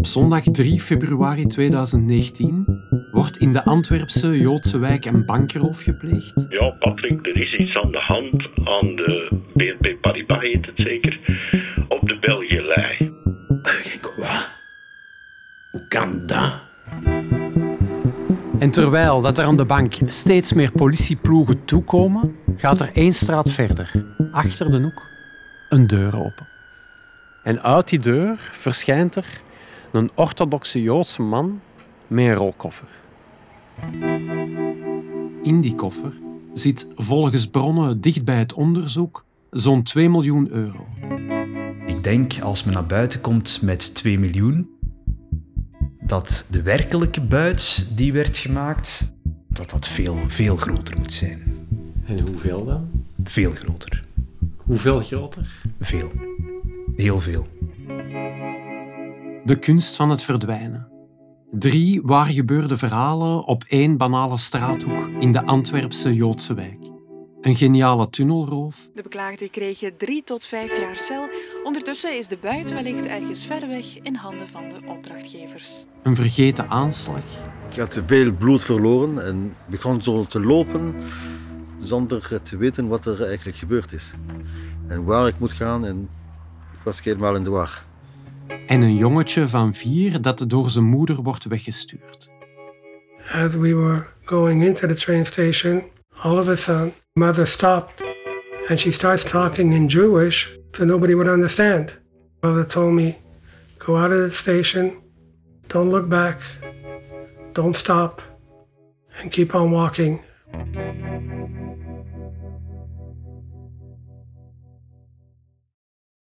Op zondag 3 februari 2019 wordt in de Antwerpse Joodse wijk een bankroof gepleegd. Ja, Patrick, er is iets aan de hand aan de BNP Paribas, heet het zeker, op de Belgielei. Ik, wat? Hoe kan dat? En terwijl dat er aan de bank steeds meer politieploegen toekomen, gaat er één straat verder, achter de hoek, een deur open. En uit die deur verschijnt er een orthodoxe Joodse man met een rolkoffer. In die koffer zit volgens bronnen dicht bij het onderzoek zo'n 2 miljoen euro. Ik denk als men naar buiten komt met 2 miljoen, dat de werkelijke buit die werd gemaakt, dat dat veel, veel groter moet zijn. En hoeveel dan? Veel groter. Hoeveel groter? Veel. Heel veel. De kunst van het verdwijnen. Drie waargebeurde verhalen op één banale straathoek in de Antwerpse Joodse wijk. Een geniale tunnelroof, De beklaagden kregen drie tot vijf jaar cel. Ondertussen is de buit wellicht ergens ver weg in handen van de opdrachtgevers. een vergeten aanslag Ik had veel bloed verloren en begon zo te lopen zonder te weten wat er eigenlijk gebeurd is. En waar ik moet gaan en ik was helemaal in de war. En een jongetje van vier dat door zijn moeder wordt weggestuurd. As we were going into the train station, all of a sudden, mother stopped and she starts talking in Jewish so nobody would understand. Mother told me, go out of the station, don't look back, don't stop, and keep on walking.